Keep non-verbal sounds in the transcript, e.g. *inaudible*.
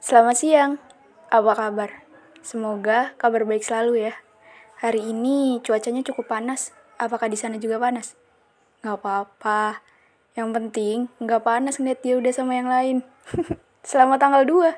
Selamat siang, apa kabar? Semoga kabar baik selalu ya. Hari ini cuacanya cukup panas. Apakah di sana juga panas? Gak apa-apa. Yang penting nggak panas ngeliat dia udah sama yang lain. *laughs* Selamat tanggal 2.